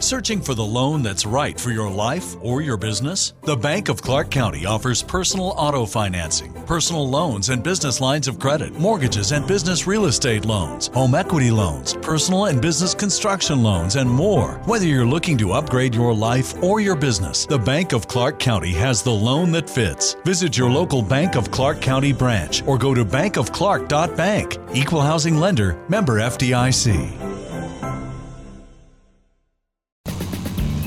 Searching for the loan that's right for your life or your business? The Bank of Clark County offers personal auto financing, personal loans and business lines of credit, mortgages and business real estate loans, home equity loans, personal and business construction loans, and more. Whether you're looking to upgrade your life or your business, the Bank of Clark County has the loan that fits. Visit your local Bank of Clark County branch or go to bankofclark.bank. Equal housing lender, member FDIC.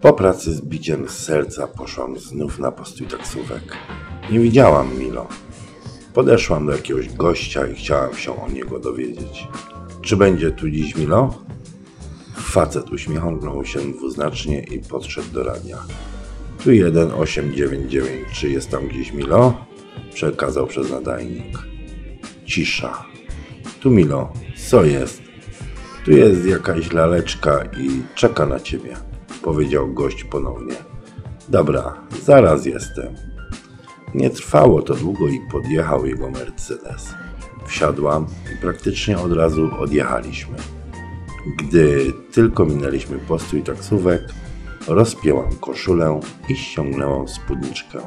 Po pracy z biciem z serca poszłam znów na postój taksówek. Nie widziałam Milo. Podeszłam do jakiegoś gościa i chciałam się o niego dowiedzieć. Czy będzie tu dziś Milo? Facet uśmiechnął się dwuznacznie i podszedł do radia. Tu 1899, czy jest tam gdzieś Milo? Przekazał przez nadajnik. Cisza. Tu Milo, co jest? Tu jest jakaś laleczka i czeka na ciebie powiedział gość ponownie. Dobra, zaraz jestem. Nie trwało to długo i podjechał jego Mercedes. Wsiadłam i praktycznie od razu odjechaliśmy. Gdy tylko minęliśmy postój taksówek, rozpięłam koszulę i ściągnęłam spódniczkę.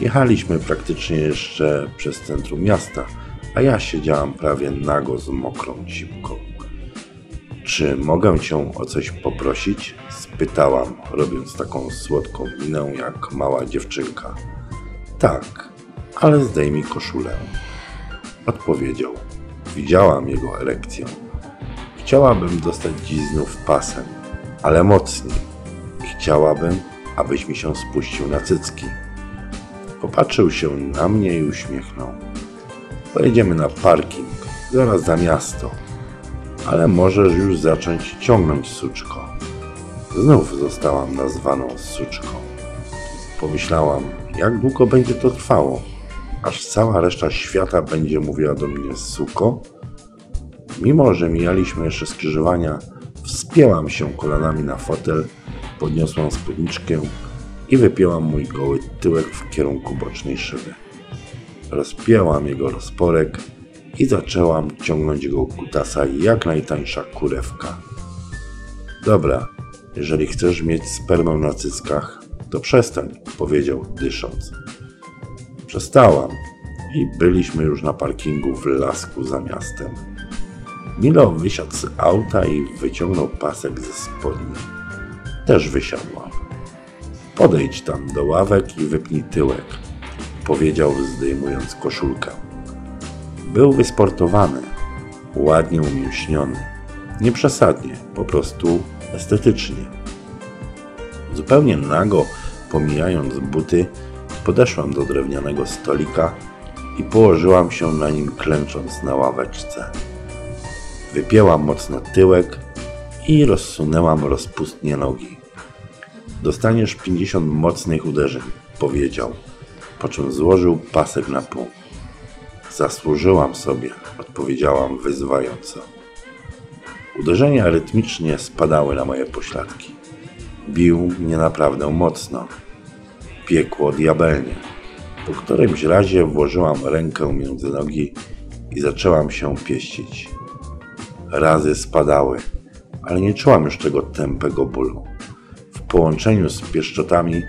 Jechaliśmy praktycznie jeszcze przez centrum miasta, a ja siedziałam prawie nago z mokrą cipką. Czy mogę cię o coś poprosić? spytałam, robiąc taką słodką minę jak mała dziewczynka. Tak, ale zdejmij koszulę. Odpowiedział. Widziałam jego erekcję. Chciałabym dostać dziś znów pasem, ale mocniej. Chciałabym, abyś mi się spuścił na cycki. Popatrzył się na mnie i uśmiechnął. Pojedziemy na parking, zaraz za miasto ale możesz już zacząć ciągnąć suczko. Znów zostałam nazwaną suczką. Pomyślałam, jak długo będzie to trwało, aż cała reszta świata będzie mówiła do mnie suko? Mimo, że mijaliśmy jeszcze skrzyżowania, wspięłam się kolanami na fotel, podniosłam spódniczkę i wypięłam mój goły tyłek w kierunku bocznej szyby. Rozpięłam jego rozporek i zaczęłam ciągnąć jego kutasa jak najtańsza kurewka. Dobra, jeżeli chcesz mieć spermę na cyckach, to przestań, powiedział dysząc. Przestałam i byliśmy już na parkingu w lasku za miastem. Milo wysiadł z auta i wyciągnął pasek ze spodni. Też wysiadłam. Podejdź tam do ławek i wypnij tyłek, powiedział zdejmując koszulkę. Był wysportowany, ładnie umięśniony. Nie przesadnie, po prostu estetycznie. Zupełnie nago, pomijając buty, podeszłam do drewnianego stolika i położyłam się na nim klęcząc na ławeczce. Wypięłam mocno tyłek i rozsunęłam rozpustnie nogi. Dostaniesz 50 mocnych uderzeń, powiedział, po czym złożył pasek na pół. Zasłużyłam sobie, odpowiedziałam wyzywająco. Uderzenia rytmicznie spadały na moje pośladki. Bił mnie naprawdę mocno. Piekło diabelnie. Po którymś razie włożyłam rękę między nogi i zaczęłam się pieścić. Razy spadały, ale nie czułam już tego tępego bólu. W połączeniu z pieszczotami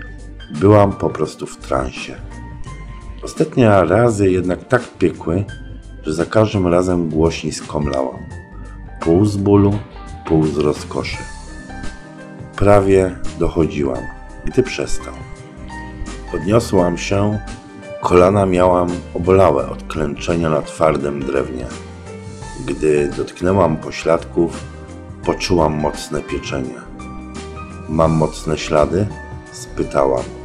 byłam po prostu w transie. Ostatnie razy jednak tak piekły, że za każdym razem głośniej skomlałam. Pół z bólu, pół z rozkoszy. Prawie dochodziłam, gdy przestał. Podniosłam się, kolana miałam obolałe od klęczenia na twardym drewnie. Gdy dotknęłam pośladków, poczułam mocne pieczenie. Mam mocne ślady? spytałam.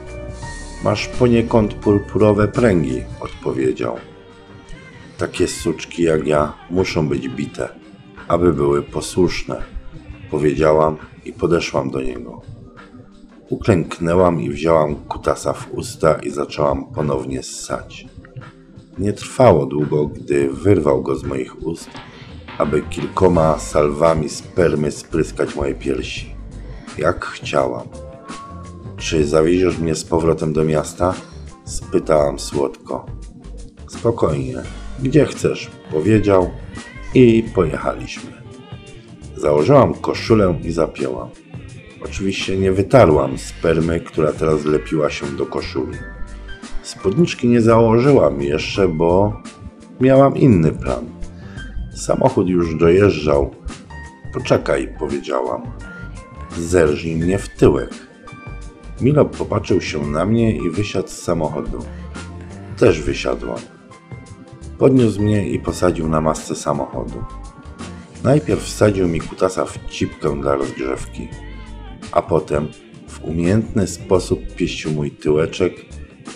Masz poniekąd purpurowe pręgi, odpowiedział. Takie suczki jak ja muszą być bite, aby były posłuszne, powiedziałam i podeszłam do niego. Uklęknęłam i wzięłam kutasa w usta i zaczęłam ponownie ssać. Nie trwało długo, gdy wyrwał go z moich ust, aby kilkoma salwami spermy spryskać moje piersi. Jak chciałam. Czy zawieziesz mnie z powrotem do miasta? spytałam słodko. Spokojnie, gdzie chcesz, powiedział i pojechaliśmy. Założyłam koszulę i zapięłam. Oczywiście nie wytarłam spermy, która teraz lepiła się do koszuli. Spódniczki nie założyłam jeszcze, bo miałam inny plan. Samochód już dojeżdżał. Poczekaj, powiedziałam. Zerżnij mnie w tyłek. Milo popatrzył się na mnie i wysiadł z samochodu. Też wysiadłam. Podniósł mnie i posadził na masce samochodu. Najpierw wsadził mi kutasa w cipkę dla rozgrzewki, a potem w umiejętny sposób pieścił mój tyłeczek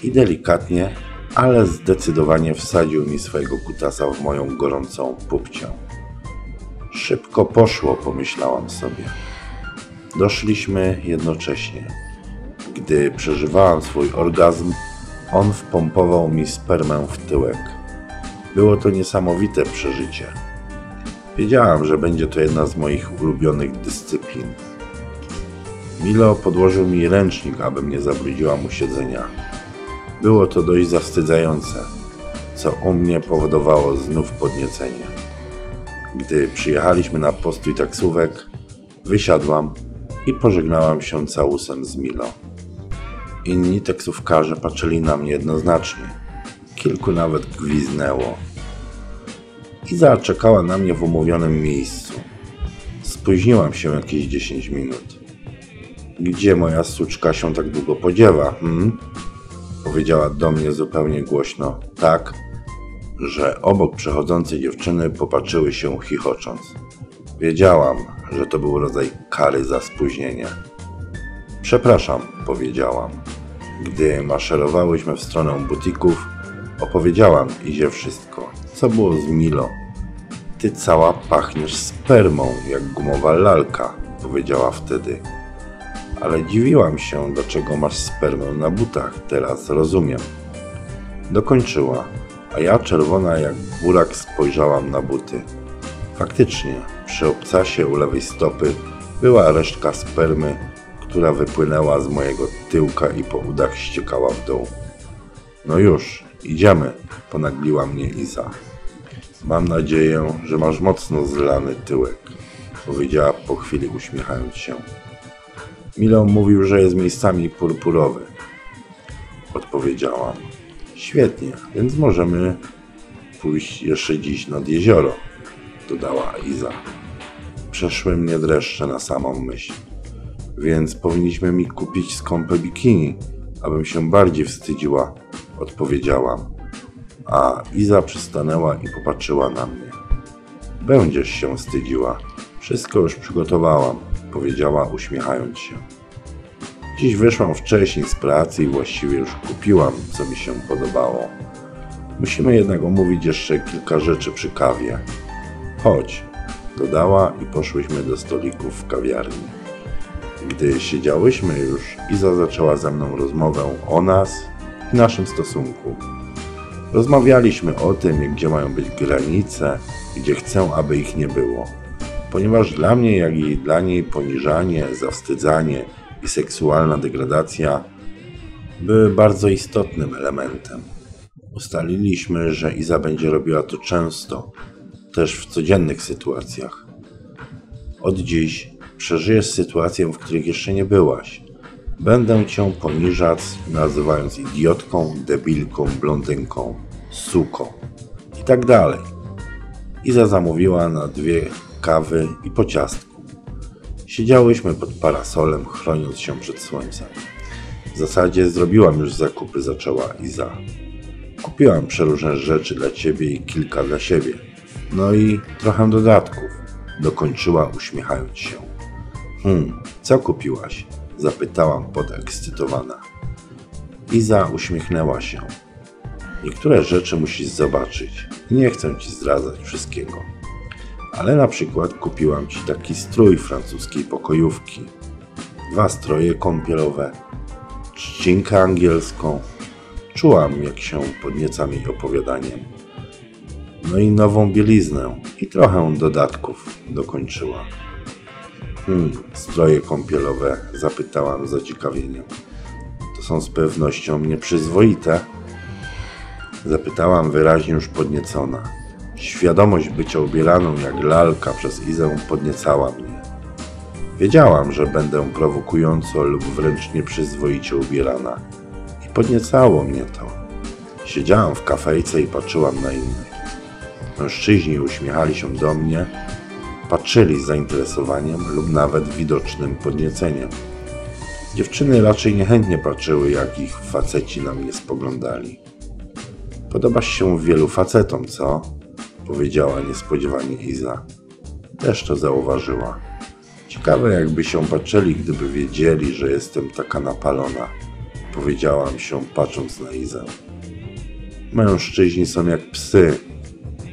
i delikatnie, ale zdecydowanie wsadził mi swojego kutasa w moją gorącą pupcię. Szybko poszło, pomyślałam sobie. Doszliśmy jednocześnie. Gdy przeżywałam swój orgazm, on wpompował mi spermę w tyłek. Było to niesamowite przeżycie. Wiedziałam, że będzie to jedna z moich ulubionych dyscyplin. Milo podłożył mi ręcznik, abym nie zabrudziła mu siedzenia. Było to dość zawstydzające, co u mnie powodowało znów podniecenie. Gdy przyjechaliśmy na postój taksówek, wysiadłam i pożegnałam się całusem z Milo. Inni taksówkarze patrzyli na mnie jednoznacznie. Kilku nawet gwiznęło. Iza czekała na mnie w umówionym miejscu. Spóźniłam się jakieś 10 minut. Gdzie moja suczka się tak długo podziewa, hmm? Powiedziała do mnie zupełnie głośno, tak, że obok przechodzące dziewczyny popatrzyły się chichocząc. Wiedziałam, że to był rodzaj kary za spóźnienie. Przepraszam, powiedziałam. Gdy maszerowałyśmy w stronę butików, opowiedziałam Izie wszystko, co było z Milo. Ty cała pachniesz spermą, jak gumowa lalka, powiedziała wtedy. Ale dziwiłam się, dlaczego masz spermę na butach, teraz rozumiem. Dokończyła, a ja czerwona jak burak spojrzałam na buty. Faktycznie, przy obcasie u lewej stopy była resztka spermy, która wypłynęła z mojego tyłka i po udach ściekała w dół. No już, idziemy, ponagliła mnie Iza. Mam nadzieję, że masz mocno zlany tyłek, powiedziała po chwili uśmiechając się. Milo mówił, że jest miejscami purpurowy. Odpowiedziałam. Świetnie, więc możemy pójść jeszcze dziś nad jezioro, dodała Iza. Przeszły mnie dreszcze na samą myśl. Więc powinniśmy mi kupić skąpe bikini, abym się bardziej wstydziła, odpowiedziałam. A Iza przystanęła i popatrzyła na mnie. Będziesz się wstydziła. Wszystko już przygotowałam, powiedziała uśmiechając się. Dziś wyszłam wcześniej z pracy i właściwie już kupiłam, co mi się podobało. Musimy jednak omówić jeszcze kilka rzeczy przy kawie. Chodź, dodała i poszłyśmy do stolików w kawiarni. Gdy siedziałyśmy już, Iza zaczęła ze mną rozmowę o nas i naszym stosunku. Rozmawialiśmy o tym, gdzie mają być granice, gdzie chcę, aby ich nie było. Ponieważ dla mnie, jak i dla niej poniżanie, zawstydzanie i seksualna degradacja były bardzo istotnym elementem. Ustaliliśmy, że Iza będzie robiła to często, też w codziennych sytuacjach. Od dziś przeżyjesz sytuację, w których jeszcze nie byłaś. Będę cię poniżać, nazywając idiotką, debilką, blondynką, suką i tak dalej. Iza zamówiła na dwie kawy i po ciastku. Siedziałyśmy pod parasolem, chroniąc się przed słońcem. W zasadzie zrobiłam już zakupy, zaczęła Iza. Kupiłam przeróżne rzeczy dla ciebie i kilka dla siebie. No i trochę dodatków, dokończyła uśmiechając się. Hmm, co kupiłaś? Zapytałam podekscytowana. Iza uśmiechnęła się. Niektóre rzeczy musisz zobaczyć. Nie chcę ci zdradzać wszystkiego. Ale na przykład kupiłam ci taki strój francuskiej pokojówki. Dwa stroje kąpielowe, trzcinkę angielską. Czułam, jak się podniecam jej opowiadaniem. No i nową bieliznę i trochę dodatków dokończyła. Hmm, stroje kąpielowe? Zapytałam z zaciekawieniem. To są z pewnością nieprzyzwoite. Zapytałam wyraźnie już podniecona. Świadomość bycia ubielaną jak lalka przez Izę podniecała mnie. Wiedziałam, że będę prowokująco lub wręcz nieprzyzwoicie ubierana. I podniecało mnie to. Siedziałam w kafejce i patrzyłam na innych. Mężczyźni uśmiechali się do mnie, patrzyli z zainteresowaniem lub nawet widocznym podnieceniem. Dziewczyny raczej niechętnie patrzyły, jak ich faceci na mnie spoglądali. Podobasz się wielu facetom, co? Powiedziała niespodziewanie Iza. Też to zauważyła. Ciekawe, jakby się patrzyli, gdyby wiedzieli, że jestem taka napalona. Powiedziałam się, patrząc na Izę. Mężczyźni są jak psy.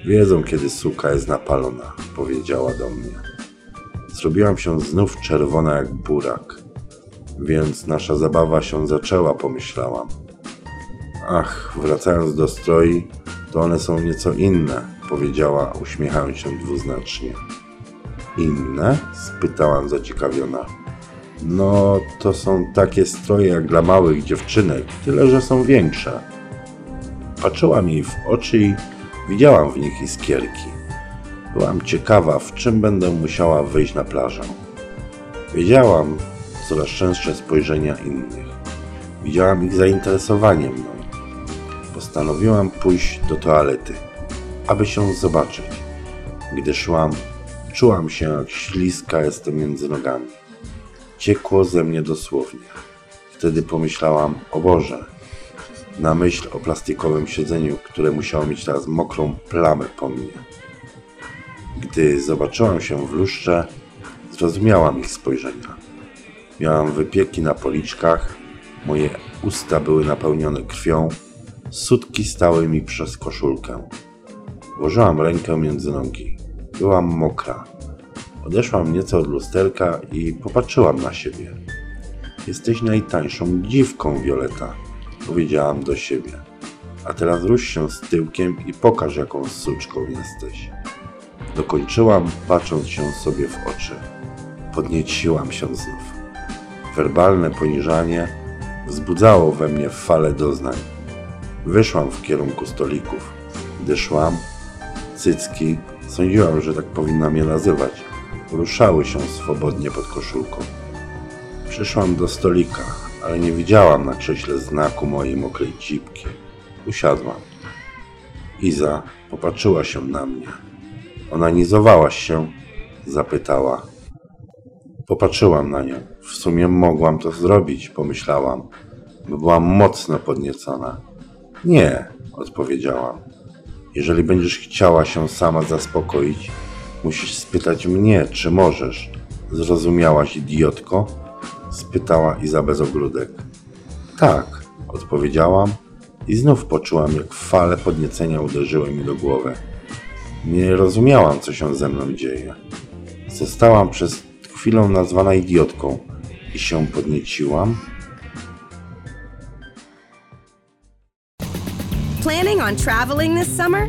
Wiedzą, kiedy suka jest napalona, powiedziała do mnie. Zrobiłam się znów czerwona jak burak. Więc nasza zabawa się zaczęła, pomyślałam. Ach, wracając do stroi, to one są nieco inne, powiedziała, uśmiechając się dwuznacznie. Inne? spytałam zaciekawiona. No, to są takie stroje jak dla małych dziewczynek, tyle że są większe. Patrzyłam jej w oczy i widziałam w nich iskierki. Byłam ciekawa, w czym będę musiała wyjść na plażę. Wiedziałam coraz częstsze spojrzenia innych. Widziałam ich zainteresowanie mną. Postanowiłam pójść do toalety, aby się zobaczyć. Gdy szłam, czułam się jak śliska jestem między nogami. Ciekło ze mnie dosłownie. Wtedy pomyślałam, o Boże, na myśl o plastikowym siedzeniu, które musiało mieć teraz mokrą plamę po mnie. Gdy zobaczyłam się w lustrze, zrozumiałam ich spojrzenia. Miałam wypieki na policzkach, moje usta były napełnione krwią, sutki stały mi przez koszulkę. Włożyłam rękę między nogi. Byłam mokra. Odeszłam nieco od lusterka i popatrzyłam na siebie. Jesteś najtańszą dziwką, Violeta, powiedziałam do siebie. A teraz rusz się z tyłkiem i pokaż, jaką suczką jesteś. Dokończyłam, patrząc się sobie w oczy. Podnieciłam się znów. Werbalne poniżanie wzbudzało we mnie falę doznań. Wyszłam w kierunku stolików. Gdy szłam, cycki, sądziłam, że tak powinnam je nazywać, ruszały się swobodnie pod koszulką. Przyszłam do stolika, ale nie widziałam na krześle znaku mojej mokrej cipki. Usiadłam. Iza popatrzyła się na mnie. Onanizowałaś się? Zapytała. Popatrzyłam na nią. W sumie mogłam to zrobić, pomyślałam, bo byłam mocno podniecona. Nie, odpowiedziałam. Jeżeli będziesz chciała się sama zaspokoić, musisz spytać mnie, czy możesz. Zrozumiałaś, idiotko? Spytała Iza bez ogródek. Tak, odpowiedziałam i znów poczułam, jak fale podniecenia uderzyły mi do głowy. Nie rozumiałam, co się ze mną dzieje. Zostałam przez chwilę nazwana idiotką i się podnieciłam. Planning on traveling this summer?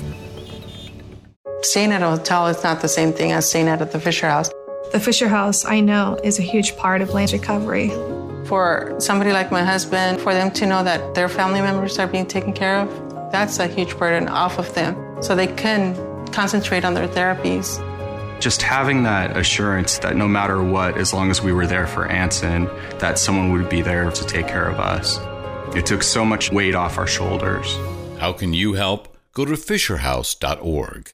Staying at a hotel is not the same thing as staying at the Fisher House. The Fisher House, I know, is a huge part of land recovery. For somebody like my husband, for them to know that their family members are being taken care of, that's a huge burden off of them. So they can concentrate on their therapies. Just having that assurance that no matter what, as long as we were there for Anson, that someone would be there to take care of us. It took so much weight off our shoulders. How can you help? go to fisherhouse.org.